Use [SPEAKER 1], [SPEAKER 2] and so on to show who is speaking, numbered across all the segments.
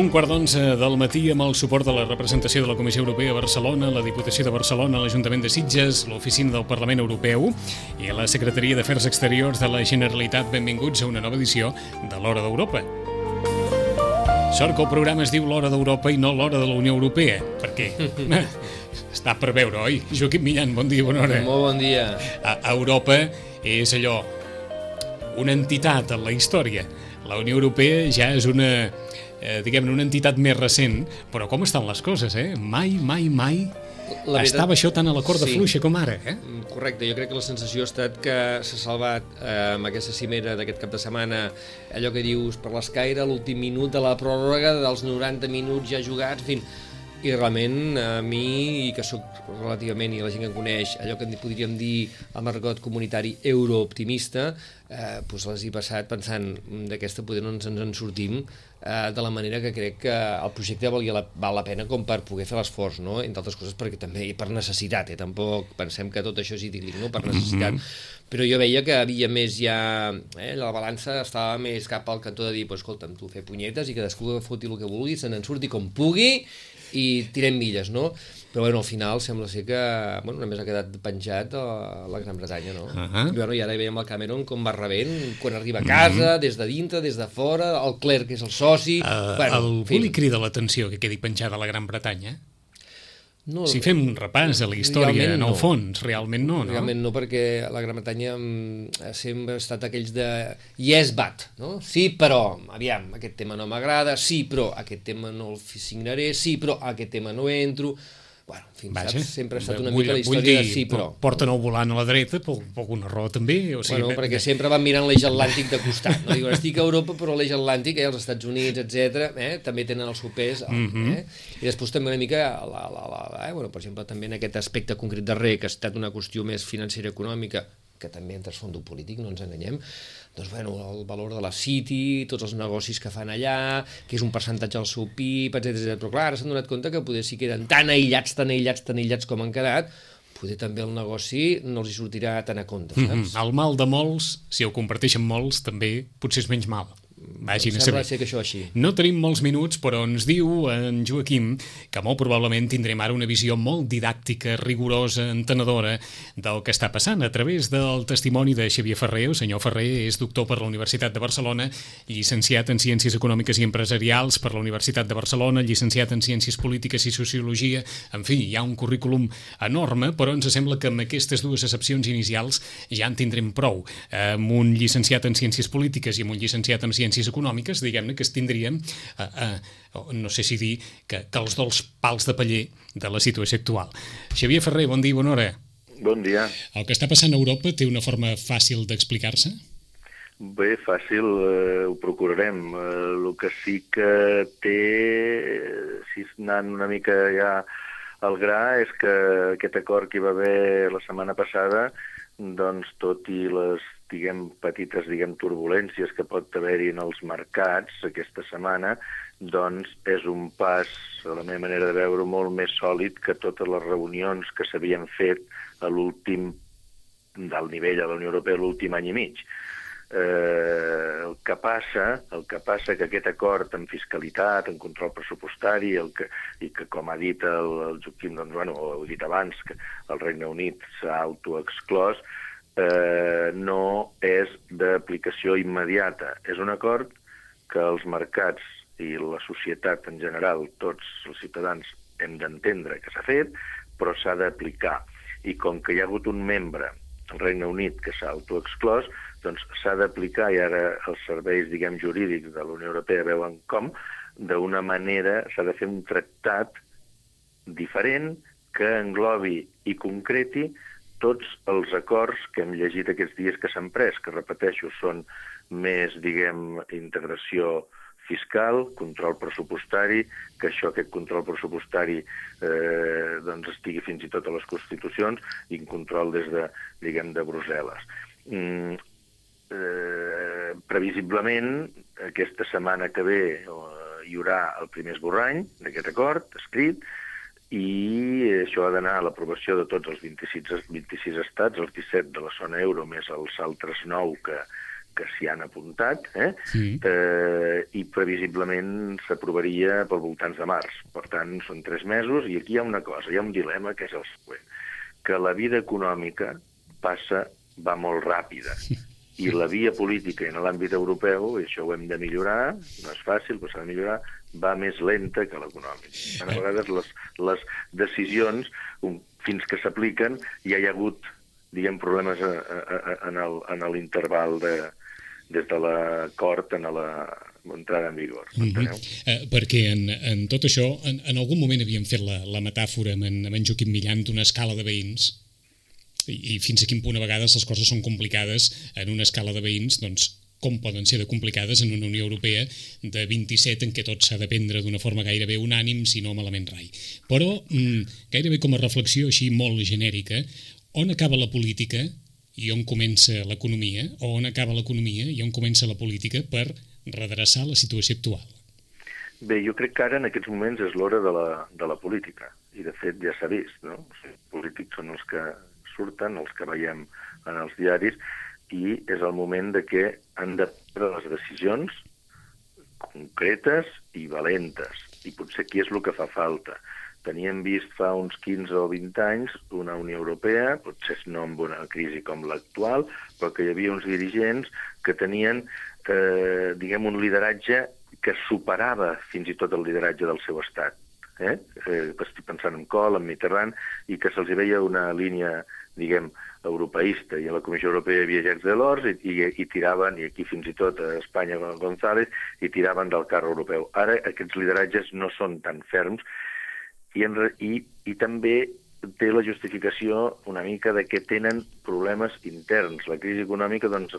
[SPEAKER 1] Un quart d'onze del matí amb el suport de la representació de la Comissió Europea a Barcelona, la Diputació de Barcelona, l'Ajuntament de Sitges, l'Oficina del Parlament Europeu i la Secretaria d'Afers Exteriors de la Generalitat. Benvinguts a una nova edició de l'Hora d'Europa. Sort que el programa es diu l'Hora d'Europa i no l'Hora de la Unió Europea, perquè està per veure, oi? Joaquim Millan, bon dia, bona hora.
[SPEAKER 2] Molt bon dia.
[SPEAKER 1] A Europa és allò, una entitat en la història. La Unió Europea ja és una eh, diguem-ne, una entitat més recent, però com estan les coses, eh? Mai, mai, mai la veritat, estava això tan a la corda sí, fluixa com ara, eh?
[SPEAKER 2] Mm, correcte, jo crec que la sensació ha estat que s'ha salvat eh, amb aquesta cimera d'aquest cap de setmana allò que dius per l'escaire, l'últim minut de la pròrroga dels 90 minuts ja jugats, en fi, i realment a mi, i que sóc relativament, i la gent que em coneix, allò que podríem dir el margot comunitari eurooptimista, eh, doncs les he passat pensant mm, d'aquesta poder no ens en sortim eh, de la manera que crec que el projecte valia la, val la pena com per poder fer l'esforç, no? entre altres coses perquè també per necessitat, eh? tampoc pensem que tot això és idíl·lic, no? per necessitat, mm -hmm. però jo veia que havia més ja, eh? la balança estava més cap al cantó de dir, pues, escolta'm, tu fer punyetes i cadascú foti el que vulgui, se n'en surti com pugui i tirem milles, no? Però bueno, al final sembla ser que bueno, només ha quedat penjat a la Gran Bretanya, no? Uh -huh. I, bueno, I ara veiem el Cameron com va rebent, quan arriba a casa, uh -huh. des de dintre, des de fora, el Clerc, que és el soci...
[SPEAKER 1] Uh, bueno, algú li crida l'atenció que quedi penjada a la Gran Bretanya? No, si fem un repàs a la història, en el fons, realment no, no?
[SPEAKER 2] Realment no, perquè la Gran Bretanya mm, sempre ha estat aquells de yes, but, no? Sí, però, aviam, aquest tema no m'agrada, sí, però aquest tema no el signaré, sí, però aquest tema no entro bueno, en fi, Vaja, saps? sempre ha estat una vull, mica la història dir, de sí, però...
[SPEAKER 1] Porten el volant a la dreta per, per alguna raó també. O
[SPEAKER 2] sigui, bueno, perquè sempre van mirant l'eix atlàntic de costat. No? Diuen, estic a Europa, però l'eix atlàntic, eh, els Estats Units, etc eh, també tenen el seu pes. Mm -hmm. eh? I després també una mica, la, la, la, la, eh, bueno, per exemple, també en aquest aspecte concret darrer, que ha estat una qüestió més financera econòmica, que també en trasfondo polític, no ens enganyem, doncs, bueno, el valor de la City, tots els negocis que fan allà, que és un percentatge del seu PIB, etc. Però clar, s'han donat compte que poder si queden tan aïllats, tan aïllats, tan aïllats com han quedat, poder també el negoci no els hi sortirà tan a compte, saps? Mm -hmm.
[SPEAKER 1] El mal de molts, si ho comparteixen molts, també potser és menys mal.
[SPEAKER 2] Vagin a saber. ser que això així.
[SPEAKER 1] No tenim molts minuts, però ens diu en Joaquim que molt probablement tindrem ara una visió molt didàctica, rigorosa, entenedora del que està passant a través del testimoni de Xavier Ferrer. El senyor Ferrer és doctor per la Universitat de Barcelona, llicenciat en Ciències Econòmiques i Empresarials per la Universitat de Barcelona, llicenciat en Ciències Polítiques i Sociologia. En fi, hi ha un currículum enorme, però ens sembla que amb aquestes dues excepcions inicials ja en tindrem prou. Amb un llicenciat en Ciències Polítiques i amb un llicenciat en Ciències ciències econòmiques, diguem-ne, que es tindrien, eh, eh, no sé si dir, que, que els dels pals de paller de la situació actual. Xavier Ferrer, bon dia, bona hora.
[SPEAKER 3] Bon dia.
[SPEAKER 1] El que està passant a Europa té una forma fàcil d'explicar-se?
[SPEAKER 3] Bé, fàcil, eh, ho procurarem. Eh, el que sí que té, eh, si anant una mica ja al gra, és que aquest acord que hi va haver la setmana passada, doncs tot i les diguem, petites diguem, turbulències que pot haver-hi en els mercats aquesta setmana, doncs és un pas, a la meva manera de veure, molt més sòlid que totes les reunions que s'havien fet a l'últim del nivell a la Unió Europea l'últim any i mig. Eh, el que passa, el que passa que aquest acord en fiscalitat, en control pressupostari, el que, i que com ha dit el, el Joaquim, doncs, bueno, ho he dit abans, que el Regne Unit s'ha autoexclòs, eh, no és d'aplicació immediata. És un acord que els mercats i la societat en general, tots els ciutadans, hem d'entendre que s'ha fet, però s'ha d'aplicar. I com que hi ha hagut un membre, el Regne Unit, que s'ha autoexclòs, doncs s'ha d'aplicar, i ara els serveis, diguem, jurídics de la Unió Europea veuen com, d'una manera s'ha de fer un tractat diferent que englobi i concreti tots els acords que hem llegit aquests dies que s'han pres, que repeteixo, són més, diguem, integració fiscal, control pressupostari, que això, aquest control pressupostari eh, doncs estigui fins i tot a les Constitucions i un control des de, diguem, de Brussel·les. mm, eh, previsiblement, aquesta setmana que ve eh, hi haurà el primer esborrany d'aquest acord escrit, i això ha d'anar a l'aprovació de tots els 26, 26 estats, els 17 de la zona euro, més els altres 9 que, que s'hi han apuntat, eh? Sí. eh, i previsiblement s'aprovaria pel voltants de març. Per tant, són tres mesos, i aquí hi ha una cosa, hi ha un dilema, que és el següent, que la vida econòmica passa, va molt ràpida, i la via política en l'àmbit europeu, i això ho hem de millorar, no és fàcil, però s'ha de millorar, va més lenta que l'econòmic. A vegades les, les decisions, fins que s'apliquen, ja hi ha hagut diguem, problemes a, a, a, en l'interval de, des de l'acord en la entrada en vigor. Mm -hmm.
[SPEAKER 1] eh, perquè en, en tot això, en, en algun moment havíem fet la, la metàfora amb en, amb en Joaquim Millan d'una escala de veïns, i, i fins a quin punt a vegades les coses són complicades en una escala de veïns, doncs com poden ser de complicades en una Unió Europea de 27 en què tot s'ha de prendre d'una forma gairebé unànim, si no malament rai. Però, mm, gairebé com a reflexió així molt genèrica, on acaba la política i on comença l'economia, o on acaba l'economia i on comença la política per redreçar la situació actual?
[SPEAKER 3] Bé, jo crec que ara en aquests moments és l'hora de, la, de la política, i de fet ja s'ha vist, no? Sigui, polítics són els que surten, els que veiem en els diaris, i és el moment de que han de prendre les decisions concretes i valentes. I potser aquí és el que fa falta. Teníem vist fa uns 15 o 20 anys una Unió Europea, potser no amb una crisi com l'actual, però que hi havia uns dirigents que tenien, eh, diguem, un lideratge que superava fins i tot el lideratge del seu estat. Eh? Eh, estic pensant en Kohl, en Mitterrand, i que se'ls veia una línia, diguem, europeista, i a la Comissió Europea hi havia Jacques Delors, i, i, i tiraven, i aquí fins i tot a Espanya González, i tiraven del carro europeu. Ara aquests lideratges no són tan ferms, i, en, i, i també té la justificació una mica de que tenen problemes interns. La crisi econòmica doncs,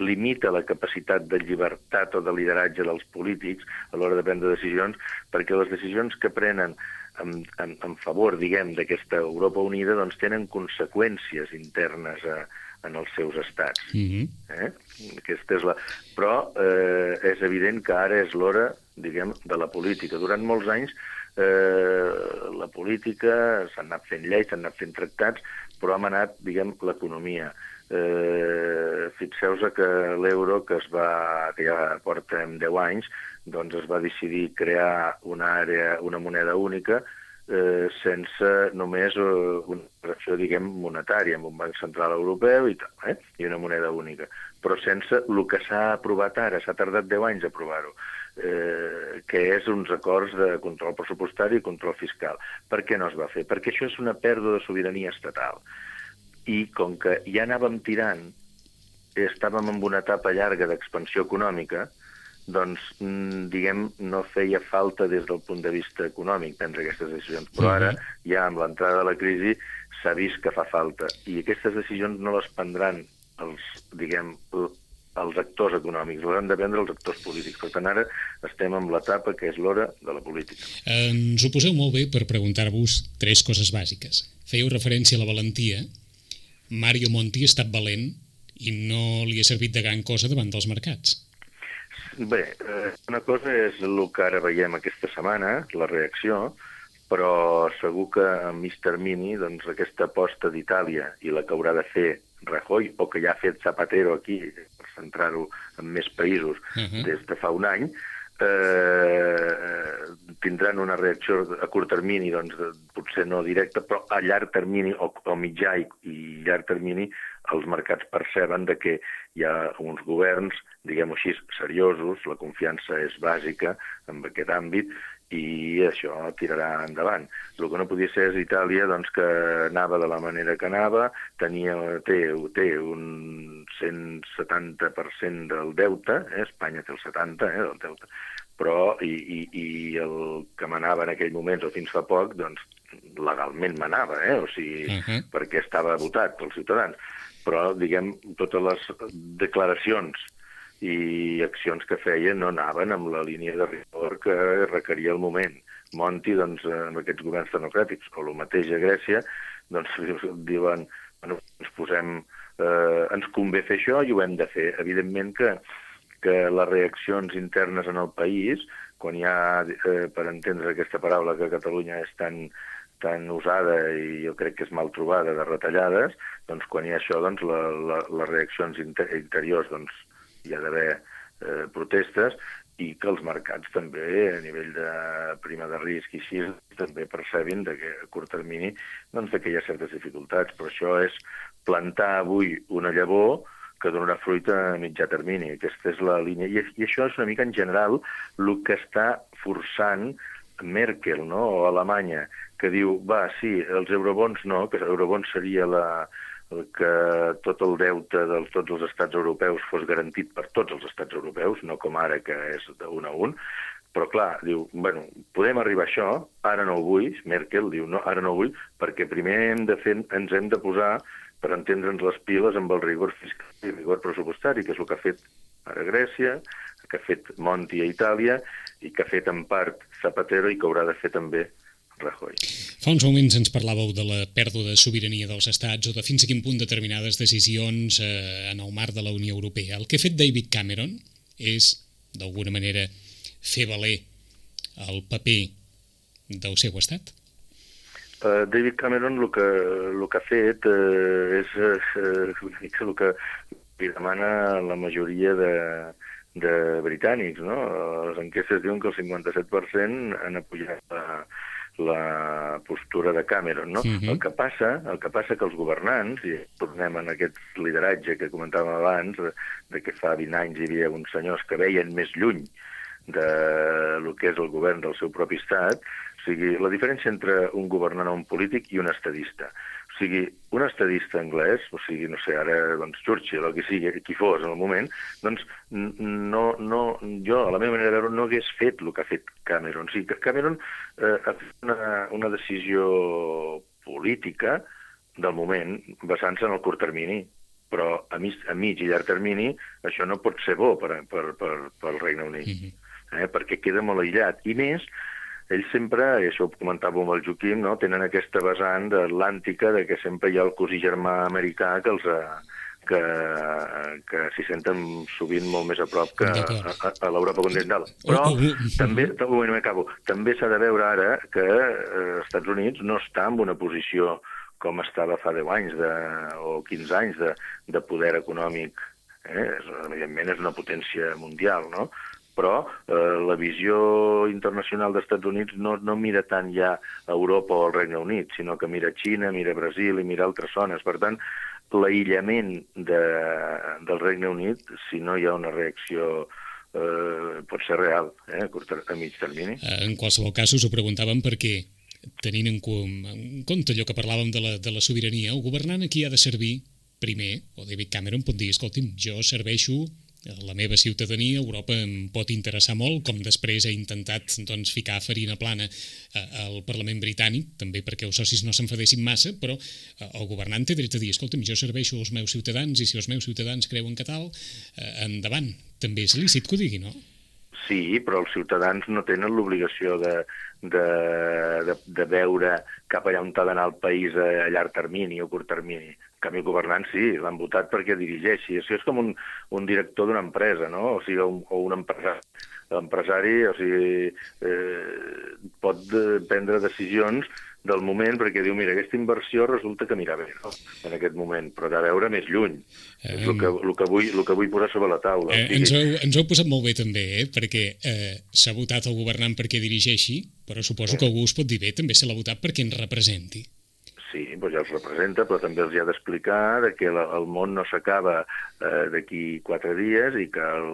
[SPEAKER 3] limita la capacitat de llibertat o de lideratge dels polítics a l'hora de prendre decisions, perquè les decisions que prenen en, en, en favor, diguem, d'aquesta Europa Unida, doncs tenen conseqüències internes a, en els seus estats. Mm -hmm. eh? Aquesta és la... Però eh, és evident que ara és l'hora, diguem, de la política. Durant molts anys eh, la política, s'han anat fent lleis, s'han anat fent tractats, però hem anat, diguem, l'economia. Eh, Fixeu-vos que l'euro, que es va, que ja portem 10 anys, doncs es va decidir crear una àrea, una moneda única, eh, sense només eh, una operació, diguem, monetària, amb un banc central europeu i tal, eh? i una moneda única, però sense el que s'ha aprovat ara, s'ha tardat 10 anys a aprovar-ho, eh, que és uns acords de control pressupostari i control fiscal. Per què no es va fer? Perquè això és una pèrdua de sobirania estatal. I com que ja anàvem tirant, estàvem en una etapa llarga d'expansió econòmica, doncs, mm, diguem, no feia falta des del punt de vista econòmic prendre aquestes decisions. Però ara, ja amb l'entrada de la crisi, s'ha vist que fa falta. I aquestes decisions no les prendran els, diguem, els actors econòmics, l'han de prendre els actors polítics. Per tant, ara estem en l'etapa que és l'hora de la política.
[SPEAKER 1] Ens ho poseu molt bé per preguntar-vos tres coses bàsiques. Fèieu referència a la valentia. Mario Monti ha estat valent i no li ha servit de gran cosa davant dels mercats.
[SPEAKER 3] Bé, eh, una cosa és el que ara veiem aquesta setmana, la reacció, però segur que en mig termini doncs, aquesta aposta d'Itàlia i la que haurà de fer Rajoy, o que ja ha fet Zapatero aquí, per centrar-ho en més països, uh -huh. des de fa un any, eh, tindran una reacció a curt termini, doncs, potser no directa, però a llarg termini o, o mitjà i, i llarg termini els mercats perceben de que hi ha uns governs, diguem-ho així, seriosos, la confiança és bàsica en aquest àmbit, i això tirarà endavant. El que no podia ser és Itàlia, doncs, que anava de la manera que anava, tenia, té, té un 170% del deute, eh? Espanya té el 70% eh, del deute, però i, i, i el que manava en aquell moment o fins fa poc, doncs legalment manava, eh? o sigui, uh -huh. perquè estava votat pels ciutadans. Però, diguem, totes les declaracions i accions que feia no anaven amb la línia de rigor que requeria el moment. Monti, doncs, amb aquests governs democràtics, o el mateix a Grècia, doncs diuen, bueno, ens posem eh, ens convé fer això i ho hem de fer. Evidentment que, que les reaccions internes en el país, quan hi ha, eh, per entendre aquesta paraula que Catalunya és tan, tan usada i jo crec que és mal trobada de retallades, doncs quan hi ha això, doncs la, la, les reaccions inter interiors doncs, hi ha d'haver eh, protestes i que els mercats també, a nivell de prima de risc i així, també percebin de que a curt termini doncs, que hi ha certes dificultats. Però això és plantar avui una llavor que donarà fruita a mitjà termini. Aquesta és la línia. I, i això és una mica en general el que està forçant Merkel no? o Alemanya, que diu, va, sí, els eurobons no, que eurobons seria la, que tot el deute de tots els estats europeus fos garantit per tots els estats europeus, no com ara que és d'un a un, però clar, diu, bueno, podem arribar a això, ara no ho vull, Merkel diu, no, ara no ho vull, perquè primer hem de fer, ens hem de posar per entendre'ns les piles amb el rigor fiscal i rigor pressupostari, que és el que ha fet ara Grècia, que ha fet Monti a Itàlia i que ha fet en part Zapatero i que haurà de fer també Rajoy.
[SPEAKER 1] Fa uns moments ens parlàveu de la pèrdua de sobirania dels estats o de fins a quin punt determinades decisions eh, en el marc de la Unió Europea. El que ha fet David Cameron és, d'alguna manera, fer valer el paper del seu estat?
[SPEAKER 3] Uh, David Cameron el que, el que ha fet uh, és uh, una mica el que li demana la majoria de, de britànics, no? Les enquestes diuen que el 57% han apujat la, la postura de Cameron. No? Uh
[SPEAKER 1] Mhm.
[SPEAKER 3] -huh. el, que passa, el que passa que els governants, i tornem en aquest lideratge que comentàvem abans, de, de que fa 20 anys hi havia uns senyors que veien més lluny de lo que és el govern del seu propi estat, o sigui, la diferència entre un governant o un polític i un estadista. O sigui, un estadista anglès, o sigui, no sé, ara, doncs, Churchill o qui sigui, qui fos en el moment, doncs, no, no, jo, a la meva manera de veure, no hagués fet el que ha fet Cameron. O sigui, Cameron eh, ha fet una, una decisió política del moment basant-se en el curt termini, però a mig, a mig i llarg termini això no pot ser bo per, per, per, pel Regne Unit,
[SPEAKER 1] Mhm.
[SPEAKER 3] eh, perquè queda molt aïllat. I més, ells sempre, i això ho comentava amb el Joaquim, no? tenen aquesta vessant atlàntica de que sempre hi ha el cosí germà americà que els ha, que, que s'hi senten sovint molt més a prop que a, a, a l'Europa continental. Però també, moment, m'acabo, també s'ha de veure ara que eh, els Estats Units no està en una posició com estava fa 10 anys de, o 15 anys de, de poder econòmic. Eh? És, evidentment és una potència mundial, no? Però eh, la visió internacional dels Estats Units no, no mira tant ja Europa o al Regne Unit, sinó que mira Xina, mira Brasil i mira altres zones. Per tant, l'aïllament de, del Regne Unit, si no hi ha una reacció eh, pot ser real eh, a, curt, a mig termini.
[SPEAKER 1] Eh, En qualsevol cas, us ho preguntàvem perquè, tenint en, en compte allò que parlàvem de la, de la sobirania, el governant aquí ha de servir primer, o David Cameron pot dir, escolti'm, jo serveixo la meva ciutadania, Europa em pot interessar molt, com després ha intentat doncs, ficar farina plana al Parlament britànic, també perquè els socis no s'enfadessin massa, però eh, el governant té dret a dir, escolta'm, jo serveixo els meus ciutadans i si els meus ciutadans creuen que tal, eh, endavant. També és lícit que ho digui, no?
[SPEAKER 3] Sí, però els ciutadans no tenen l'obligació de, de, de, de veure cap allà on ha d'anar el país a, a llarg termini o curt termini. En canvi, el governant sí, l'han votat perquè dirigeixi. Això és com un, un director d'una empresa, no? O sigui, un, o un empresari. L'empresari, o sigui, eh, pot eh, prendre decisions del moment perquè diu, mira, aquesta inversió resulta que mira bé, no? en aquest moment, però de veure més lluny. És el que, el, que vull, el que vull posar sobre la taula.
[SPEAKER 1] Eh, ens, ho, ens heu posat molt bé també, eh? perquè eh, s'ha votat el governant perquè dirigeixi, però suposo que algú us pot dir bé, també se l'ha votat perquè ens representi.
[SPEAKER 3] Sí, doncs ja els representa, però també els hi ha d'explicar de que la, el món no s'acaba eh, d'aquí quatre dies i que el,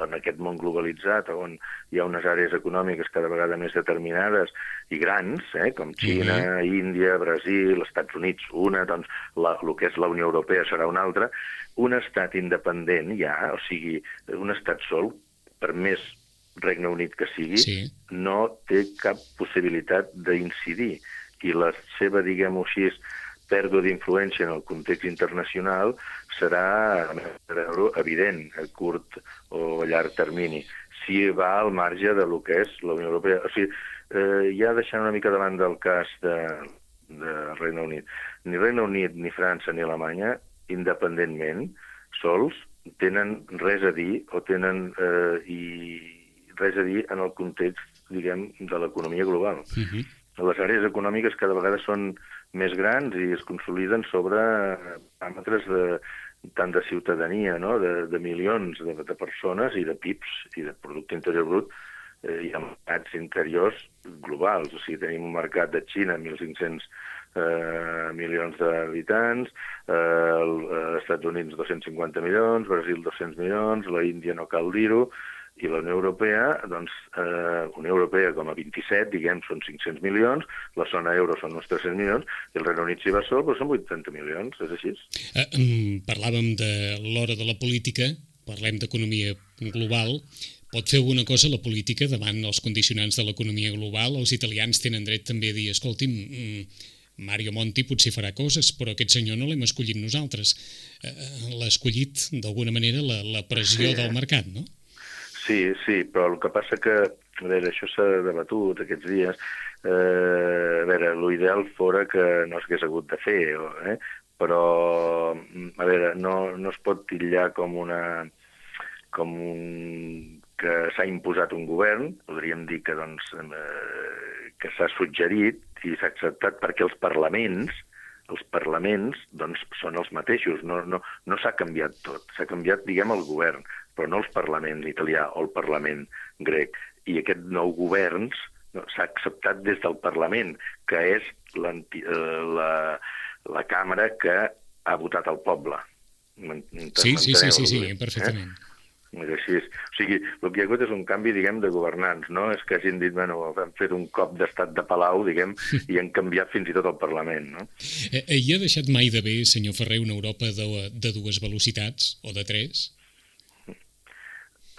[SPEAKER 3] en aquest món globalitzat, on hi ha unes àrees econòmiques cada vegada més determinades i grans, eh, com Xina, mm -hmm. Índia, Brasil, Estats Units, una, doncs la, el que és la Unió Europea serà una altra, un estat independent ja, o sigui, un estat sol, per més Regne Unit que sigui,
[SPEAKER 1] Sí.
[SPEAKER 3] no té cap possibilitat d'incidir i la seva, diguem-ho així, pèrdua d'influència en el context internacional serà, evident a curt o a llarg termini, si va al marge de lo que és la Unió Europea. O sigui, eh, ja deixant una mica davant del cas de, de Regne Unit, ni Regne Unit, ni França, ni Alemanya independentment, sols, tenen res a dir o tenen eh, i res a dir en el context, diguem, de l'economia global. Uh -huh. Les àrees econòmiques cada vegada són més grans i es consoliden sobre paràmetres de, tant de ciutadania, no? de, de milions de, de persones i de PIBs i de producte interior brut eh, hi ha mercats interiors globals. O sigui, tenim un mercat de Xina, 1.500 eh, milions d'habitants, eh, els Estats Units 250 milions, Brasil 200 milions, la Índia no cal dir-ho, i la Unió Europea, doncs, eh, Unió Europea com a 27, diguem, són 500 milions, la zona euro són uns 300 milions, i el Regne Unit si va sol, però són 80 milions, és així?
[SPEAKER 1] Eh, um, parlàvem de l'hora de la política, parlem d'economia global, pot fer alguna cosa la política davant els condicionants de l'economia global? Els italians tenen dret també a dir, escolti'm, mm, Mario Monti potser farà coses, però aquest senyor no l'hem escollit nosaltres. Eh, L'ha escollit, d'alguna manera, la, la pressió sí. del mercat, no?
[SPEAKER 3] Sí, sí, però el que passa que, a veure, això s'ha debatut aquests dies, eh, a veure, l'ideal fora que no s'hagués hagut de fer, eh? però, a veure, no, no es pot titllar com una com un, que s'ha imposat un govern, podríem dir que, doncs, eh, que s'ha suggerit i s'ha acceptat perquè els parlaments, els parlaments doncs, són els mateixos, no, no, no s'ha canviat tot, s'ha canviat, diguem, el govern, però no els parlaments italià o el parlament grec. I aquest nou governs no, s'ha acceptat des del Parlament, que és eh, la, la càmera que ha votat el poble.
[SPEAKER 1] Sí, sí, sí, sí, sí, perfectament. Eh?
[SPEAKER 3] És així. O sigui, el que hi ha hagut és un canvi, diguem, de governants, no? És que hagin dit, bueno, hem fet un cop d'estat de Palau, diguem, i han canviat fins i tot el Parlament, no?
[SPEAKER 1] Eh, eh, hi ha deixat mai de bé, senyor Ferrer, una Europa de, de dues velocitats, o de tres?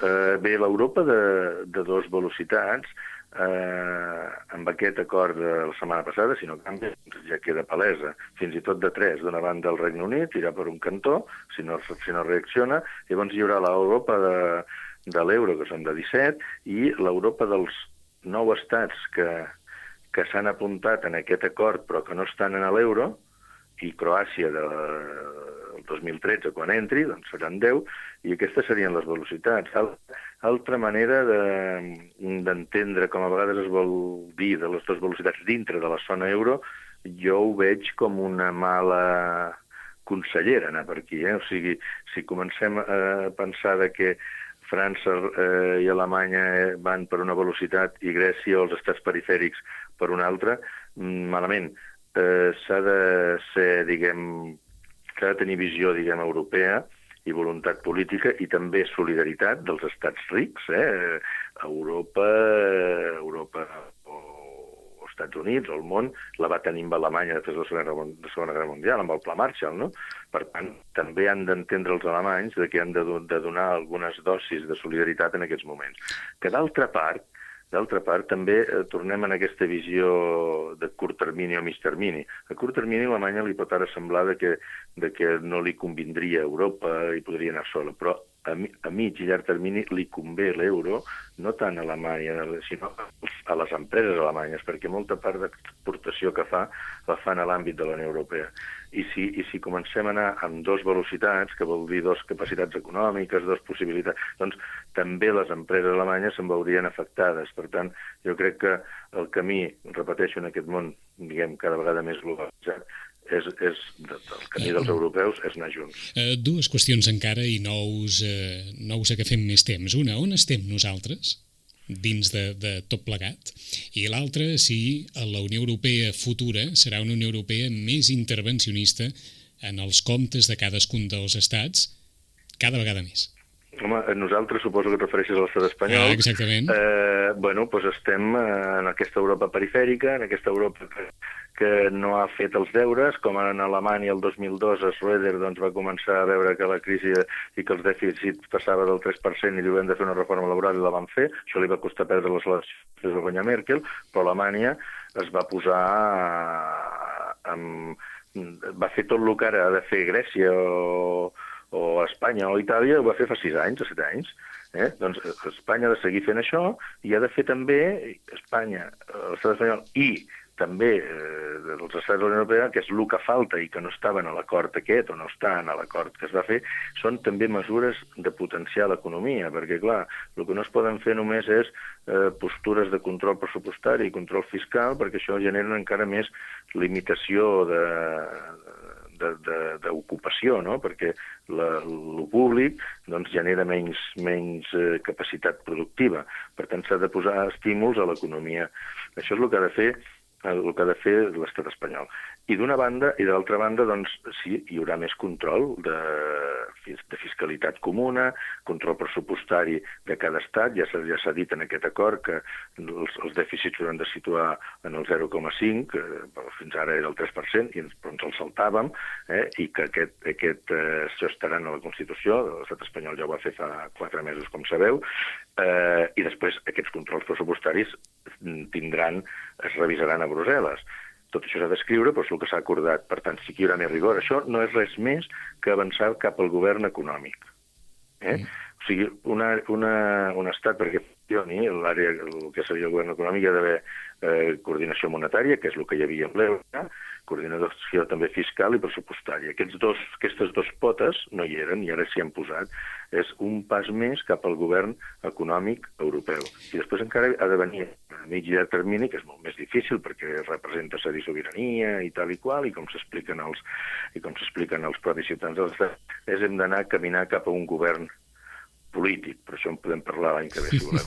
[SPEAKER 3] Eh, bé, l'Europa de, de dues velocitats eh, amb aquest acord de la setmana passada, si no canvia, ja queda palesa, fins i tot de tres, d'una banda el Regne Unit, irà per un cantó, si no, si no reacciona, llavors hi haurà l'Europa de, de l'euro, que són de 17, i l'Europa dels nou estats que, que s'han apuntat en aquest acord però que no estan en l'euro, i Croàcia de, el 2013, quan entri, doncs seran 10, i aquestes serien les velocitats. Altra manera d'entendre de, com a vegades es vol dir de les dues velocitats dintre de la zona euro, jo ho veig com una mala consellera anar per aquí. Eh? O sigui, si comencem a pensar de que França eh, i Alemanya van per una velocitat i Grècia o els estats perifèrics per una altra, mm, malament. Eh, s'ha de ser, diguem, s'ha de tenir visió, diguem, europea i voluntat política i també solidaritat dels estats rics, eh? Europa, Europa o, Estats Units o el món la va tenir amb Alemanya després de la Segona, de Segona Guerra Mundial, amb el Pla Marshall, no? Per tant, també han d'entendre els alemanys de que han de, de donar algunes dosis de solidaritat en aquests moments. Que d'altra part, D'altra part, també eh, tornem en aquesta visió de curt termini o mig termini. A curt termini Alemanya li pot ara semblar de que, de que no li convindria a Europa i podria anar sola, però a, a mig i llarg termini li convé l'euro, no tant a Alemanya, sinó a les empreses alemanyes, perquè molta part d'exportació que fa la fan a l'àmbit de la Unió Europea. I si, I si comencem a anar amb dos velocitats, que vol dir dos capacitats econòmiques, dos possibilitats, doncs també les empreses alemanyes se'n veurien afectades. Per tant, jo crec que el camí, repeteixo, en aquest món, diguem, cada vegada més globalitzat, és, és el camí dels europeus és anar junts.
[SPEAKER 1] Uh, dues qüestions encara i no us, uh, no us agafem més temps. Una, on estem nosaltres? dins de, de tot plegat, i l'altra si la Unió Europea futura serà una Unió Europea més intervencionista en els comptes de cadascun dels estats cada vegada més.
[SPEAKER 3] Home, nosaltres suposo que et refereixes a l'estat espanyol.
[SPEAKER 1] Ah, exactament.
[SPEAKER 3] Eh, bueno, doncs estem en aquesta Europa perifèrica, en aquesta Europa que no ha fet els deures, com en Alemanya el 2002 Schröder doncs, va començar a veure que la crisi i que els dèficits passava del 3% i diuen de fer una reforma laboral i la van fer, això li va costar perdre les eleccions de guanyar Merkel, però Alemanya es va posar amb, va fer tot el que ara ha de fer Grècia o, o Espanya o Itàlia, ho va fer fa 6 anys o 7 anys. Eh? Doncs Espanya ha de seguir fent això i ha de fer també Espanya, l'estat espanyol i també eh, dels Estats de la Unió Europea, que és el que falta i que no estava en l'acord aquest o no està en l'acord que es va fer, són també mesures de potenciar l'economia, perquè, clar, el que no es poden fer només és eh, postures de control pressupostari i control fiscal, perquè això genera encara més limitació de, d'ocupació, no? perquè el públic doncs, genera menys, menys eh, capacitat productiva. Per tant, s'ha de posar estímuls a l'economia. Això és el que ha de fer el que ha de fer l'estat espanyol. I d'una banda, i de l'altra banda, doncs, sí, hi haurà més control de, de fiscalitat comuna, control pressupostari de cada estat, ja s'ha ja dit en aquest acord que els, els dèficits s'hauran de situar en el 0,5, que fins ara era el 3%, i ens, però ens el saltàvem, eh, i que aquest, aquest, eh, això estarà en la Constitució, l'estat espanyol ja ho va fer fa quatre mesos, com sabeu, eh, i després aquests controls pressupostaris tindran, es revisaran a Brussel·les. Tot això s'ha d'escriure, però és el que s'ha acordat. Per tant, sí que hi haurà més rigor. Això no és res més que avançar cap al govern econòmic. Eh? Mm. O sigui, una, una, un estat, perquè funcioni, l'àrea, el que seria el govern econòmic, hi ha d'haver eh, coordinació monetària, que és el que hi havia amb l'euro, coordinació també fiscal i pressupostària. Aquests dos, aquestes dues potes no hi eren i ara s'hi han posat. És un pas més cap al govern econòmic europeu. I després encara ha de venir a mig i llarg termini, que és molt més difícil perquè representa cedir sobirania i tal i qual, i com s'expliquen els, i com s'expliquen els propis ciutadans de l'Estat, és hem d'anar a caminar cap a un govern polític, però això en podem parlar l'any que ve, si voleu.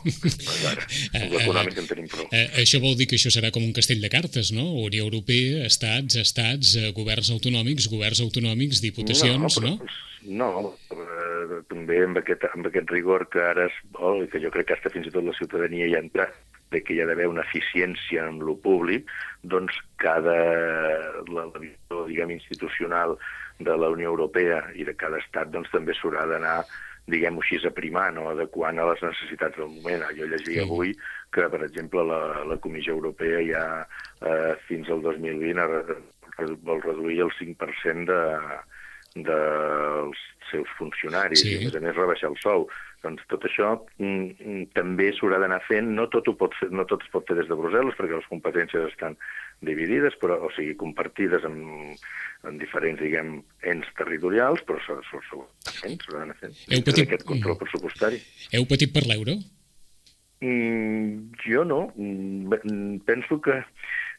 [SPEAKER 3] l'econòmic en tenim prou.
[SPEAKER 1] Eh, això vol dir que això serà com un castell de cartes, no? Unió Europea, estats, estats, eh, governs autonòmics, governs autonòmics, diputacions, no? Però,
[SPEAKER 3] no, no eh, també amb aquest, amb aquest rigor que ara es vol, que jo crec que hasta fins i tot la ciutadania hi ha entrat, de que hi ha d'haver una eficiència en lo públic, doncs cada la, la visió, diguem, institucional de la Unió Europea i de cada estat doncs també s'haurà d'anar diguem-ho així, aprimant o adequant a les necessitats del moment. Jo llegia sí. avui que, per exemple, la, la Comissió Europea ja eh, fins al 2020 ha, vol reduir el 5% de, dels seus funcionaris sí. i, a més a més, rebaixar el sou. Doncs tot això mm, mm, també s'haurà d'anar fent, no tot, ho pot fer, no tot es pot fer des de Brussel·les, perquè les competències estan dividides, però, o sigui, compartides amb, en diferents, diguem, ens territorials, però s'haurà d'anar fent heu patit... aquest control pressupostari.
[SPEAKER 1] Heu patit per l'euro?
[SPEAKER 3] Mm, jo no. Mm, penso que,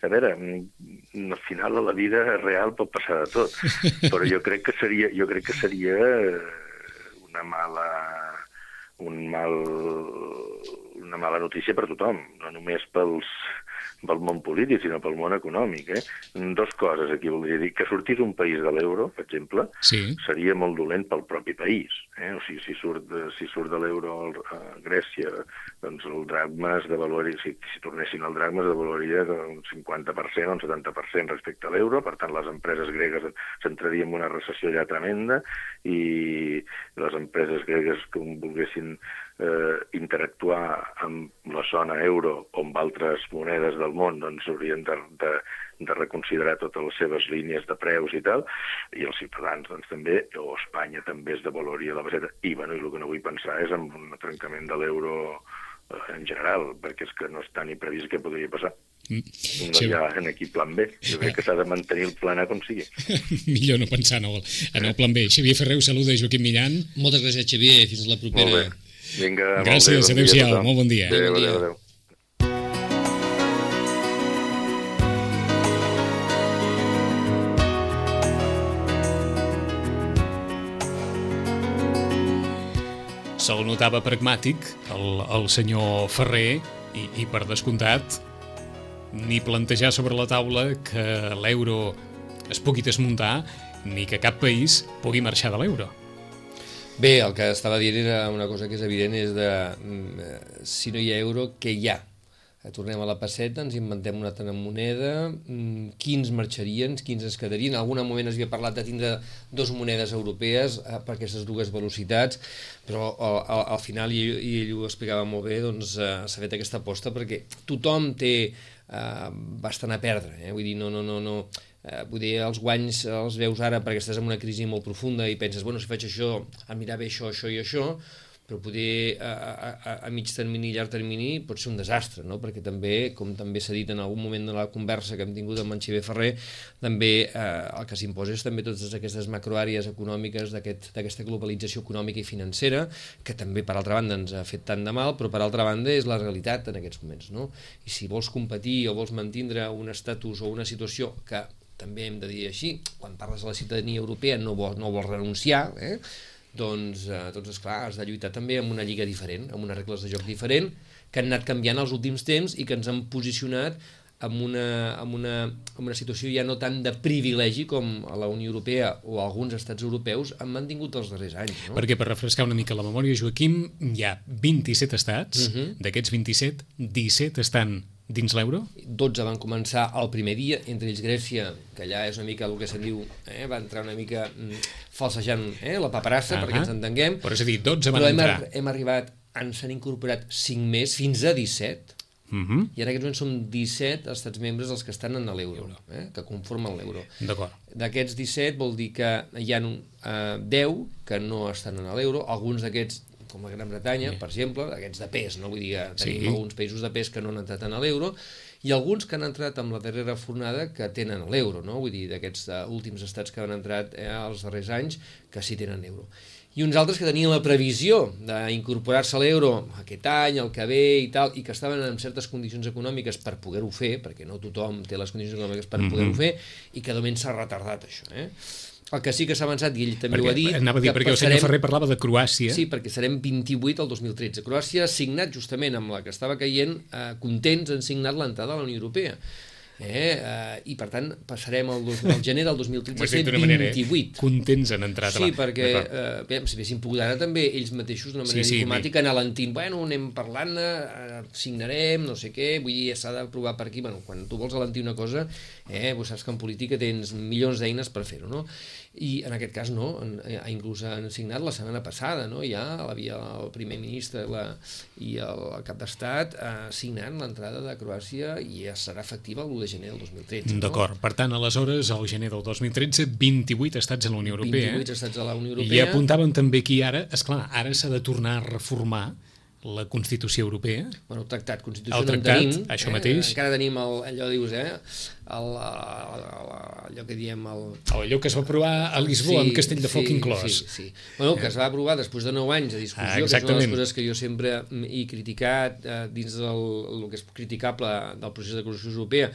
[SPEAKER 3] a veure, al final a la vida real pot passar de tot, però jo crec que seria, jo crec que seria una mala un mal, una mala notícia per tothom, no només pels, pel món polític, sinó pel món econòmic. Eh? Dos coses aquí voldria dir. Que sortís un país de l'euro, per exemple, sí. seria molt dolent pel propi país. Eh? O sigui, si surt, de, si surt de l'euro a Grècia, doncs el dracma es devaluaria, si, si tornessin al dracma es devaluaria un 50% o un 70% respecte a l'euro, per tant les empreses gregues s'entrarien en una recessió ja tremenda i les empreses gregues que volguessin eh, interactuar amb la zona euro o amb altres monedes del món, doncs haurien de, de, de reconsiderar totes les seves línies de preus i tal, i els ciutadans doncs, també, o Espanya també es devaluaria la baseta. I, bueno, i el que no vull pensar és en un trencament de l'euro eh, en general, perquè és que no està ni previst què podria passar. Mm. No hi ha en aquí plan B. Jo crec que s'ha de mantenir el plan A com sigui.
[SPEAKER 1] Millor no pensar en el, en el plan B. Xavier Ferreu, saluda Joaquim Millan.
[SPEAKER 2] Moltes gràcies, Xavier. Fins la propera.
[SPEAKER 3] Vinga,
[SPEAKER 1] Gràcies, adéu-siau, molt bon dia.
[SPEAKER 3] Adéu, adéu, adéu.
[SPEAKER 1] Se'l notava pragmàtic, el, el senyor Ferrer, i, i per descomptat, ni plantejar sobre la taula que l'euro es pugui desmuntar, ni que cap país pugui marxar de l'euro.
[SPEAKER 2] Bé, el que estava dient era una cosa que és evident, és de mm, eh, si no hi ha euro, què hi ha? Eh, tornem a la passeta, ens inventem una altra moneda, mm, quins marxarien, quins es quedarien. En algun moment es havia parlat de tindre dos monedes europees eh, per aquestes dues velocitats, però al, al, al final, i, i ell ho explicava molt bé, doncs s'ha fet aquesta aposta perquè tothom té eh, bastant a perdre. Eh? Vull dir, no, no, no, no, eh, dir, els guanys els veus ara perquè estàs en una crisi molt profunda i penses, bueno, si faig això, em mirarà bé això, això i això, però poder a, a, a mig termini i llarg termini pot ser un desastre, no? perquè també, com també s'ha dit en algun moment de la conversa que hem tingut amb en Xavier Ferrer, també eh, el que s'imposa és també totes aquestes macroàrees econòmiques d'aquesta aquest, globalització econòmica i financera, que també per altra banda ens ha fet tant de mal, però per altra banda és la realitat en aquests moments. No? I si vols competir o vols mantindre un estatus o una situació que també hem de dir així, quan parles de la ciutadania europea no vol, no vols renunciar, eh? doncs, eh, doncs esclar, has de lluitar també amb una lliga diferent, amb unes regles de joc diferent, que han anat canviant els últims temps i que ens han posicionat en una, en una, en una situació ja no tant de privilegi com a la Unió Europea o alguns estats europeus han mantingut els darrers anys. No?
[SPEAKER 1] Perquè per refrescar una mica la memòria, Joaquim, hi ha 27 estats, uh -huh. d'aquests 27, 17 estan dins l'euro?
[SPEAKER 2] 12 van començar el primer dia, entre ells Grècia, que allà és una mica el que se'n diu, eh, va entrar una mica mm, falsejant eh, la paperassa, uh -huh. perquè ens entenguem.
[SPEAKER 1] Però és a dir, 12 van
[SPEAKER 2] Però
[SPEAKER 1] hem,
[SPEAKER 2] entrar. hem arribat, s'han incorporat 5 més, fins a 17, Uh -huh. I en aquests moments són 17 estats membres els que estan en l'euro, eh, que conformen l'euro.
[SPEAKER 1] D'acord.
[SPEAKER 2] D'aquests 17 vol dir que hi ha eh, 10 que no estan en l'euro, alguns d'aquests com la Gran Bretanya, sí. per exemple, aquests de pes, no? vull dir tenim sí. alguns països de pes que no han entrat en l'euro, i alguns que han entrat amb la darrera fornada que tenen l'euro, no? vull dir, d'aquests uh, últims estats que han entrat eh, els darrers anys que sí tenen euro. I uns altres que tenien la previsió d'incorporar-se a l'euro aquest any, el que ve i tal, i que estaven en certes condicions econòmiques per poder-ho fer, perquè no tothom té les condicions econòmiques per mm -hmm. poder-ho fer, i que de moment s'ha retardat això. Eh? El que sí que s'ha avançat, i ell també
[SPEAKER 1] perquè,
[SPEAKER 2] ho ha dit...
[SPEAKER 1] Anava a dir, perquè passarem, el senyor Ferrer parlava de Croàcia.
[SPEAKER 2] Sí, perquè serem 28 al 2013. Croàcia ha signat justament amb la que estava caient, eh, contents, han signat l'entrada a la Unió Europea. Eh, eh, I per tant passarem al, el gener del 2013 a ser 28. Manera, eh?
[SPEAKER 1] Contents en entrar
[SPEAKER 2] Sí, perquè eh, si haguessin pogut ara també ells mateixos d'una manera sí, sí, diplomàtica anar alentint, bueno, anem parlant, eh, signarem, no sé què, vull dir, s'ha d'aprovar per aquí, bueno, quan tu vols alentir una cosa, eh, doncs saps que en política tens milions d'eines per fer-ho, no? I en aquest cas no, en, eh, inclús han signat la setmana passada, no? ja havia el primer ministre la, i el, cap d'estat eh, signant l'entrada de Croàcia i ja serà efectiva l'1 de gener del 2013.
[SPEAKER 1] D'acord, no? per tant, aleshores, al gener del 2013, 28 estats a la Unió Europea.
[SPEAKER 2] 28 estats a la Unió Europea.
[SPEAKER 1] I apuntàvem també aquí ara, és clar, ara s'ha de tornar a reformar la Constitució Europea.
[SPEAKER 2] Bueno, el tractat Constitució
[SPEAKER 1] el tractat,
[SPEAKER 2] no tenim.
[SPEAKER 1] Això eh? mateix.
[SPEAKER 2] Encara tenim el, allò, dius, eh? El, el, el, allò que diem... El...
[SPEAKER 1] Allò que es va aprovar a Lisboa sí, amb Castell de Foc
[SPEAKER 2] sí,
[SPEAKER 1] inclòs.
[SPEAKER 2] Sí, sí. Bueno, que es va aprovar després de 9 anys de discussió, ah, que és una de les coses que jo sempre he criticat eh, dins del el que és criticable del procés de Constitució Europea,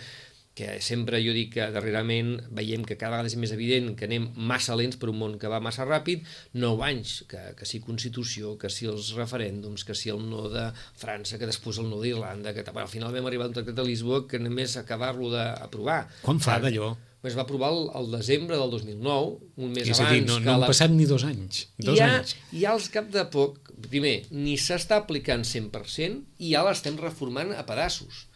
[SPEAKER 2] que sempre jo dic que darrerament veiem que cada vegada és més evident que anem massa lents per un món que va massa ràpid, 9 anys, que, que si Constitució, que si els referèndums, que si el no de França, que després el no d'Irlanda, que bueno, al final vam arribar a un tractat de Lisboa que només acabar-lo d'aprovar.
[SPEAKER 1] Quan fa d'allò?
[SPEAKER 2] Es va aprovar el, el desembre del 2009, un mes
[SPEAKER 1] és
[SPEAKER 2] abans. És a
[SPEAKER 1] dir, no, no han la... passat ni dos anys. Dos
[SPEAKER 2] I ja,
[SPEAKER 1] anys.
[SPEAKER 2] I ja als cap de poc, primer, ni s'està aplicant 100% i ja l'estem reformant a pedaços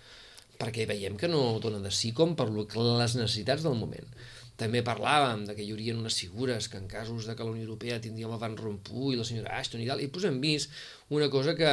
[SPEAKER 2] perquè veiem que no dona de sí com per les necessitats del moment. També parlàvem de que hi haurien unes figures que en casos de que la Unió Europea tindríem el Van Rompuy i la senyora Ashton i tal, i doncs hem vist una cosa que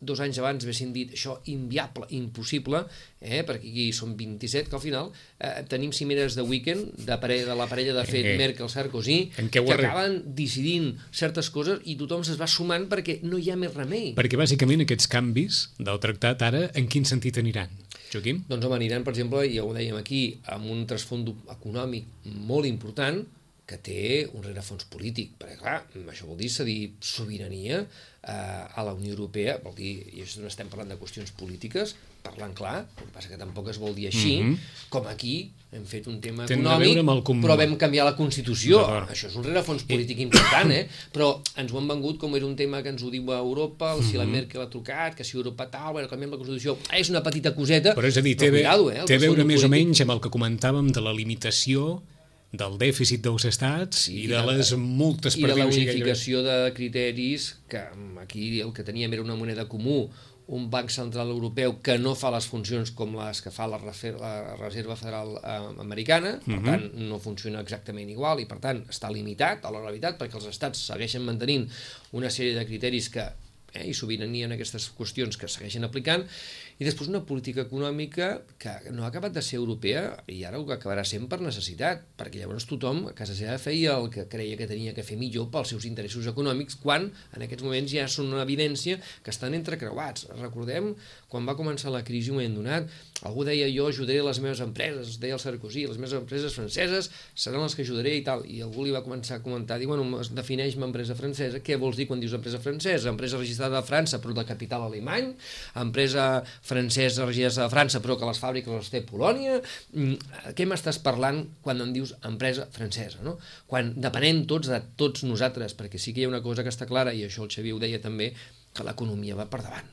[SPEAKER 2] dos anys abans haguessin dit això inviable, impossible, eh, perquè aquí són 27, que al final eh, tenim cimeres de weekend de, pare, de la parella de fet eh, Merkel-Sarkozy, que acaben decidint certes coses i tothom es va sumant perquè no hi ha més remei.
[SPEAKER 1] Perquè bàsicament aquests canvis del tractat ara en quin sentit aniran? Joaquim?
[SPEAKER 2] Doncs home, aniran, per exemple, ja ho dèiem aquí, amb un trasfond econòmic molt important que té un rerefons polític, perquè clar, això vol dir cedir sobirania eh, a la Unió Europea, vol dir, i això no estem parlant de qüestions polítiques, parlant clar, el que passa que tampoc es vol dir així, mm -hmm. com aquí hem fet un tema
[SPEAKER 1] Tenen
[SPEAKER 2] econòmic,
[SPEAKER 1] com...
[SPEAKER 2] però vam canviar la Constitució. Això és un rerefons polític important, eh? Però ens ho han vengut com era un tema que ens ho diu a Europa, mm -hmm. si la mhm. Merkel ha trucat, que si Europa tal, bueno, canviem la Constitució. És una petita coseta,
[SPEAKER 1] però és a dir, té, cuidado, eh? té a veure més polític... o menys amb el que comentàvem de la limitació del dèficit dels estats sí, i de les multes
[SPEAKER 2] per I de la unificació de criteris, que aquí el que teníem era una moneda comú, un banc central europeu que no fa les funcions com les que fa la, la Reserva Federal eh, Americana, per uh mhm. -huh. tant no funciona exactament igual i per tant està limitat a la realitat perquè els estats segueixen mantenint una sèrie de criteris que eh? i sobirania en aquestes qüestions que segueixen aplicant, i després una política econòmica que no ha acabat de ser europea i ara ho acabarà sent per necessitat, perquè llavors tothom a casa seva feia el que creia que tenia que fer millor pels seus interessos econòmics, quan en aquests moments ja són una evidència que estan entrecreuats. Recordem quan va començar la crisi un moment donat, algú deia jo ajudaré les meves empreses, deia el Sarkozy, les meves empreses franceses seran les que ajudaré i tal, i algú li va començar a comentar, diu, bueno, defineix-me empresa francesa, què vols dir quan dius empresa francesa? Empresa registrada a França però de capital alemany, empresa francès regidors de França, però que les fàbriques les té Polònia. Mm, què m'estàs parlant quan em dius empresa francesa? No? Quan depenem tots de tots nosaltres, perquè sí que hi ha una cosa que està clara, i això el Xavier ho deia també, que l'economia va per davant.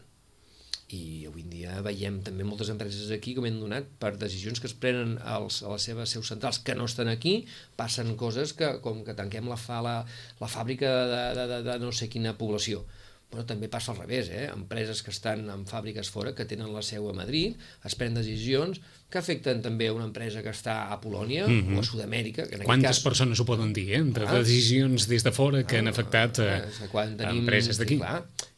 [SPEAKER 2] I avui en dia veiem també moltes empreses aquí com hem donat per decisions que es prenen als, a les seves seus centrals que no estan aquí, passen coses que com que tanquem la, fa, la, la fàbrica de, de, de, de no sé quina població però també passa al revés, eh? empreses que estan en fàbriques fora, que tenen la seu a Madrid, es prenen decisions que afecten també una empresa que està a Polònia mm -hmm. o a Sud-amèrica. Que en
[SPEAKER 1] Quantes
[SPEAKER 2] cas...
[SPEAKER 1] persones ho poden dir, eh? entre ah. decisions des de fora que ah, han afectat eh, quan tenim, empreses d'aquí?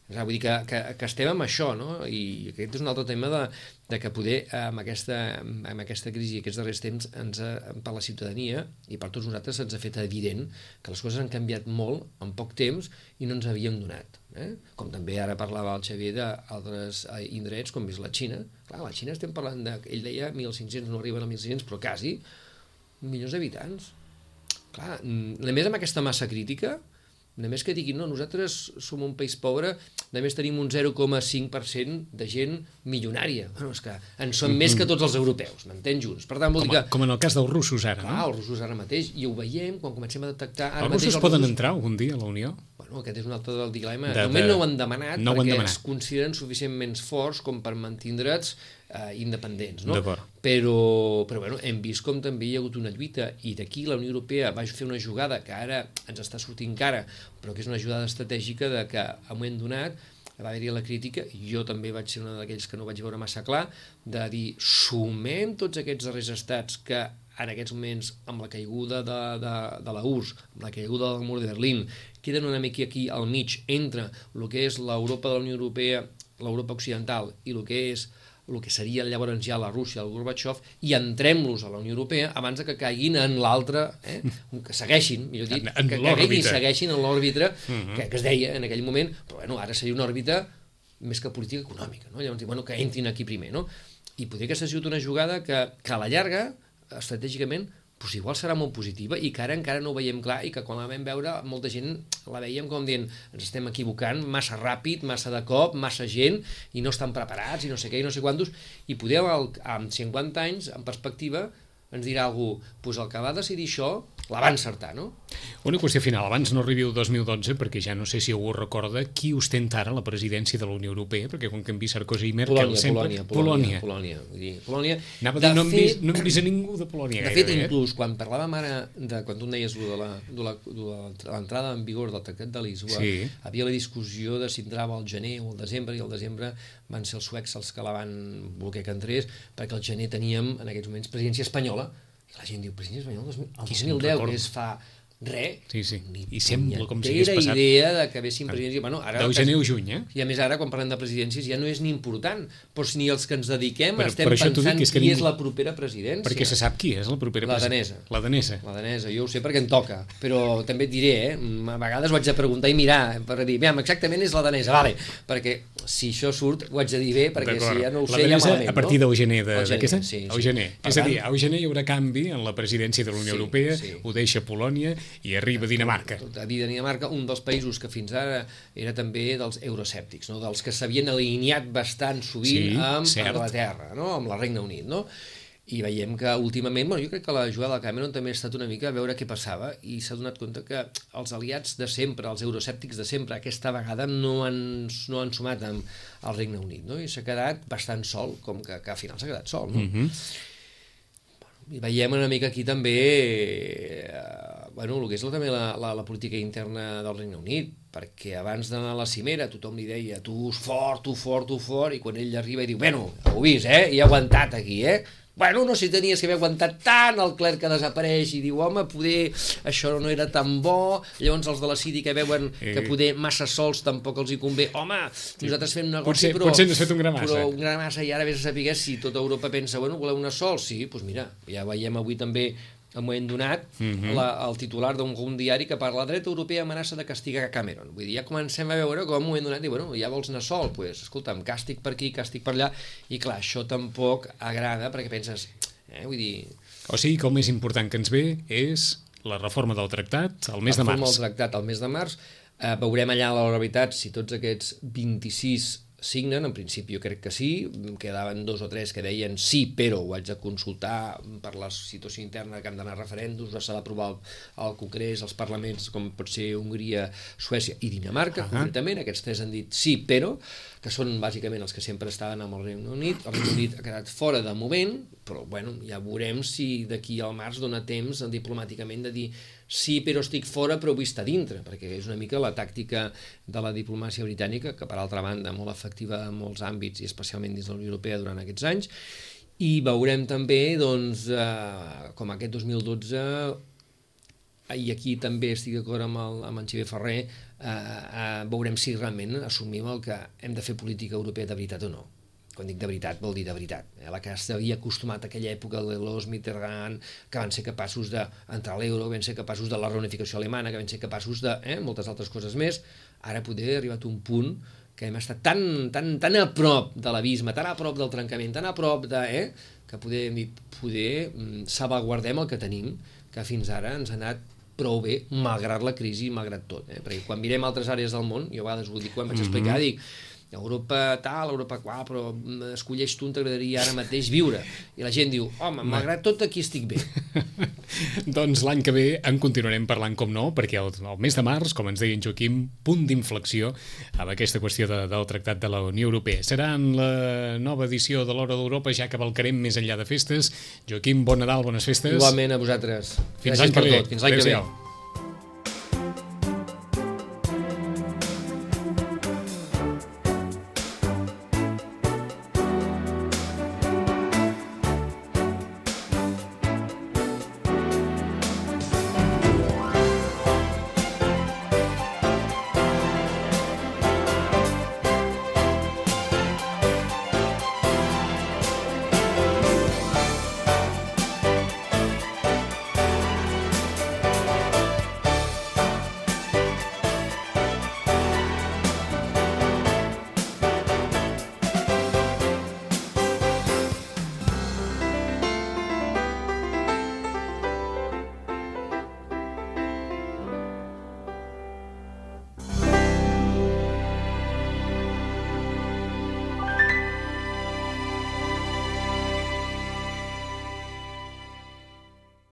[SPEAKER 2] Vull dir que, que, que estem amb això, no? i aquest és un altre tema de, de que poder amb aquesta, amb aquesta crisi aquests darrers temps ens ha, per la ciutadania i per tots nosaltres ens ha fet evident que les coses han canviat molt en poc temps i no ens havíem donat Eh? Com també ara parlava el Xavier d'altres eh, indrets, com és la Xina. Clar, la Xina estem parlant de... Ell deia 1.500, no arriben a 1.500, però quasi milions d'habitants. Clar, mm, a més amb aquesta massa crítica, només que diguin, no, nosaltres som un país pobre, només tenim un 0,5% de gent milionària. Bueno, és que en són mm -hmm. més que tots els europeus, m'entén junts. Per tant, vol
[SPEAKER 1] com,
[SPEAKER 2] dir que...
[SPEAKER 1] com en el cas dels russos ara,
[SPEAKER 2] clar,
[SPEAKER 1] no?
[SPEAKER 2] els russos ara mateix, i ho veiem quan comencem a detectar... Ara
[SPEAKER 1] els
[SPEAKER 2] mateix,
[SPEAKER 1] russos els poden russos... entrar algun dia a la Unió?
[SPEAKER 2] Bueno, aquest és un altre del dilema. De, de, moment no ho han demanat
[SPEAKER 1] no
[SPEAKER 2] perquè
[SPEAKER 1] han demanat.
[SPEAKER 2] es consideren suficientment forts com per mantindre'ts eh, independents, no?
[SPEAKER 1] Però,
[SPEAKER 2] però bueno, hem vist com també hi ha hagut una lluita i d'aquí la Unió Europea va fer una jugada que ara ens està sortint cara, però que és una jugada estratègica de que a un moment donat va haver-hi la crítica, jo també vaig ser un d'aquells que no vaig veure massa clar, de dir, sumem tots aquests darrers estats que en aquests moments, amb la caiguda de, de, de la URSS, amb la caiguda del mur de Berlín, queden una mica aquí al mig entre el que és l'Europa de la Unió Europea, l'Europa Occidental, i el que és el que seria llavors ja la Rússia, el Gorbachev, i entrem-los a la Unió Europea abans que caiguin en l'altre, eh? que segueixin, millor dit,
[SPEAKER 1] en, en
[SPEAKER 2] que, que segueixin en l'òrbita uh -huh. que, que es deia en aquell moment, però bueno, ara seria una òrbita més que política econòmica, no? llavors, bueno, que entrin aquí primer, no? I podria que ha sigut una jugada que, que a la llarga, estratègicament, doncs igual serà molt positiva i que ara encara no ho veiem clar i que quan la vam veure molta gent la veiem com dient ens estem equivocant massa ràpid, massa de cop, massa gent i no estan preparats i no sé què i no sé quantos i poder amb 50 anys en perspectiva ens dirà algú, doncs el que va decidir això la va encertar, no?
[SPEAKER 1] Una qüestió final, abans no arribi el 2012, perquè ja no sé si algú recorda qui ostenta ara la presidència de la Unió Europea, perquè quan canvi Sarkozy i Merkel
[SPEAKER 2] Polònia,
[SPEAKER 1] sempre...
[SPEAKER 2] Polònia, Polònia. Polònia, vull dir, Polònia.
[SPEAKER 1] Anava a dir, no, hem fet, vist, no hem vist a ningú de Polònia
[SPEAKER 2] De fet,
[SPEAKER 1] eh?
[SPEAKER 2] inclús, quan parlàvem ara, de, quan tu em deies de l'entrada en vigor del Tractat de Lisboa,
[SPEAKER 1] sí.
[SPEAKER 2] havia la discussió de si entrava al gener o al desembre, i al desembre van ser els suecs els que la van voler que entrés, perquè al gener teníem, en aquests moments, presidència espanyola, la gent diu, president espanyol, el 2010, que és fa Re.
[SPEAKER 1] Sí, sí. I sembla com si hagués passat...
[SPEAKER 2] idea de que haguessin presidents... Bueno, ara,
[SPEAKER 1] Del gener o juny, eh?
[SPEAKER 2] I a més ara, quan parlem de presidències, ja no és ni important. Però si ni els que ens dediquem
[SPEAKER 1] però,
[SPEAKER 2] estem
[SPEAKER 1] però
[SPEAKER 2] pensant
[SPEAKER 1] és
[SPEAKER 2] qui
[SPEAKER 1] que
[SPEAKER 2] és la propera presidència.
[SPEAKER 1] Perquè se sap qui és la propera
[SPEAKER 2] la
[SPEAKER 1] presidència.
[SPEAKER 2] danesa.
[SPEAKER 1] La danesa.
[SPEAKER 2] La danesa. Jo ho sé perquè em toca. Però també et diré, eh? A vegades ho haig de preguntar i mirar per dir, bé, exactament és la danesa, vale. Perquè si això surt ho haig de dir bé, perquè si ja no ho
[SPEAKER 1] la
[SPEAKER 2] sé, ja malament.
[SPEAKER 1] a partir
[SPEAKER 2] no?
[SPEAKER 1] del gener d'aquest any?
[SPEAKER 2] Sí, sí.
[SPEAKER 1] El gener.
[SPEAKER 2] Per
[SPEAKER 1] és a
[SPEAKER 2] tant,
[SPEAKER 1] dir, al gener hi haurà canvi en la presidència de la Unió
[SPEAKER 2] Sí,
[SPEAKER 1] Europea,
[SPEAKER 2] sí.
[SPEAKER 1] ho deixa Polònia i arriba Dinamarca.
[SPEAKER 2] a dir Dinamarca, un dels països que fins ara era també dels euroscèptics, no? dels que s'havien alineat bastant sovint
[SPEAKER 1] Sí,
[SPEAKER 2] amb
[SPEAKER 1] cert.
[SPEAKER 2] Anglaterra, no? amb la Regne Unit. No? I veiem que últimament, bueno, jo crec que la jugada de Cameron també ha estat una mica a veure què passava i s'ha donat compte que els aliats de sempre, els euroscèptics de sempre, aquesta vegada no han, no han sumat amb el Regne Unit, no? i s'ha quedat bastant sol, com que, que al final s'ha quedat sol. No?
[SPEAKER 1] Mm -hmm.
[SPEAKER 2] I veiem una mica aquí també eh, bueno, el que és la, també la, la, la política interna del Regne Unit, perquè abans d'anar a la cimera tothom li deia tu fort, tu fort, tu fort, i quan ell arriba i diu, bueno, heu vist, eh? I he aguantat aquí, eh? bueno, no sé si tenies que haver aguantat tant el clerc que desapareix i diu, home, poder això no era tan bo, llavors els de la City que veuen que
[SPEAKER 1] Eh.
[SPEAKER 2] poder massa sols tampoc els hi convé, home, nosaltres fem negoci,
[SPEAKER 1] Potser-
[SPEAKER 2] però,
[SPEAKER 1] potser has fet un gra massa.
[SPEAKER 2] però un gra massa i ara vés a saber si tota Europa pensa, bueno, voleu una sol? Sí, doncs mira, ja veiem avui també al moment donat,
[SPEAKER 1] Mhm.
[SPEAKER 2] la, el titular d'un un diari que parla la dreta europea amenaça de castigar Cameron. Vull dir, ja comencem a veure com al moment donat, diu, bueno, ja vols anar sol, doncs, pues, escolta'm, càstig per aquí, càstig per allà, i clar, això tampoc agrada, perquè penses, eh, vull dir,
[SPEAKER 1] O sigui que el més important que ens ve és la reforma del tractat al mes de
[SPEAKER 2] reforma
[SPEAKER 1] març.
[SPEAKER 2] del tractat al mes de març. Eh, veurem allà la veritat si tots aquests 26 signen, en principi jo crec que sí, quedaven dos o tres que deien sí, però ho haig de consultar per la situació interna que han d'anar a referèndums, s'ha d'aprovar al, Congrés, als parlaments, com pot ser Hongria, Suècia i Dinamarca, uh. -huh. concretament, aquests tres han dit sí, però, que són bàsicament els que sempre estaven amb el Regne Unit, el Regne Unit ha quedat fora de moment, però bueno, ja veurem si d'aquí al març dona temps diplomàticament de dir sí, però estic fora, però vull estar dintre, perquè és una mica la tàctica de la diplomàcia britànica, que per altra banda molt efectiva en molts àmbits i especialment dins de la Unió Europea durant aquests anys, i veurem també, doncs, eh, com aquest 2012 i aquí també estic d'acord amb, el, amb en Xavier Ferrer, eh, eh, veurem si realment assumim el que hem de fer política europea de veritat o no. Quan dic de veritat, vol dir de veritat. Eh? La que s'havia acostumat a aquella època de los Mitterrand, que van ser capaços d'entrar a l'euro, van ser capaços de la reunificació alemana, que van ser capaços de eh, moltes altres coses més, ara poder ha arribat un punt que hem estat tan, tan, tan a prop de l'abisme, tan a prop del trencament, tan a prop de... Eh, que poder, poder mm, salvaguardem el que tenim, que fins ara ens ha anat prou bé, malgrat la crisi, malgrat tot. Eh? Perquè quan mirem altres àrees del món, jo a vegades ho dic, quan vaig explicar, dic, Europa tal, Europa qual, però mm, escolleix tu on t'agradaria ara mateix viure. I la gent diu, home, malgrat tot aquí estic bé.
[SPEAKER 1] doncs l'any que ve en continuarem parlant com no, perquè el, el mes de març, com ens deia en Joaquim, punt d'inflexió amb aquesta qüestió de, del Tractat de la Unió Europea. Serà en la nova edició de l'Hora d'Europa, ja que valcarem més enllà de festes. Joaquim, bon Nadal, bones festes.
[SPEAKER 2] Igualment a vosaltres.
[SPEAKER 1] Fins l'any que ve.
[SPEAKER 2] tot. Fins l'any que ve.